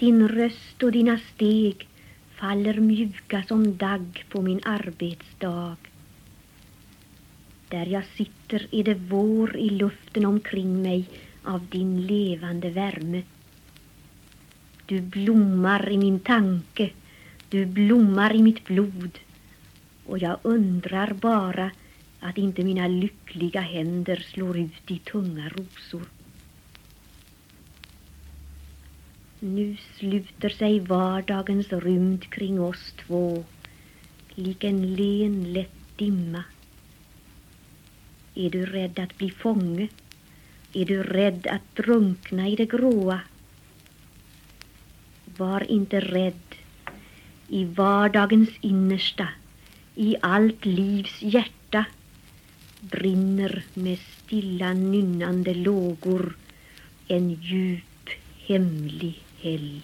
Din röst och dina steg faller mjuka som dagg på min arbetsdag. Där jag sitter är det vår i luften omkring mig av din levande värme. Du blommar i min tanke, du blommar i mitt blod och jag undrar bara att inte mina lyckliga händer slår ut i tunga rosor. Nu sluter sig vardagens rymd kring oss två lik en len lätt dimma. Är du rädd att bli fånge? Är du rädd att drunkna i det gråa? Var inte rädd. I vardagens innersta, i allt livs hjärta brinner med stilla nynnande lågor en djup hemlig el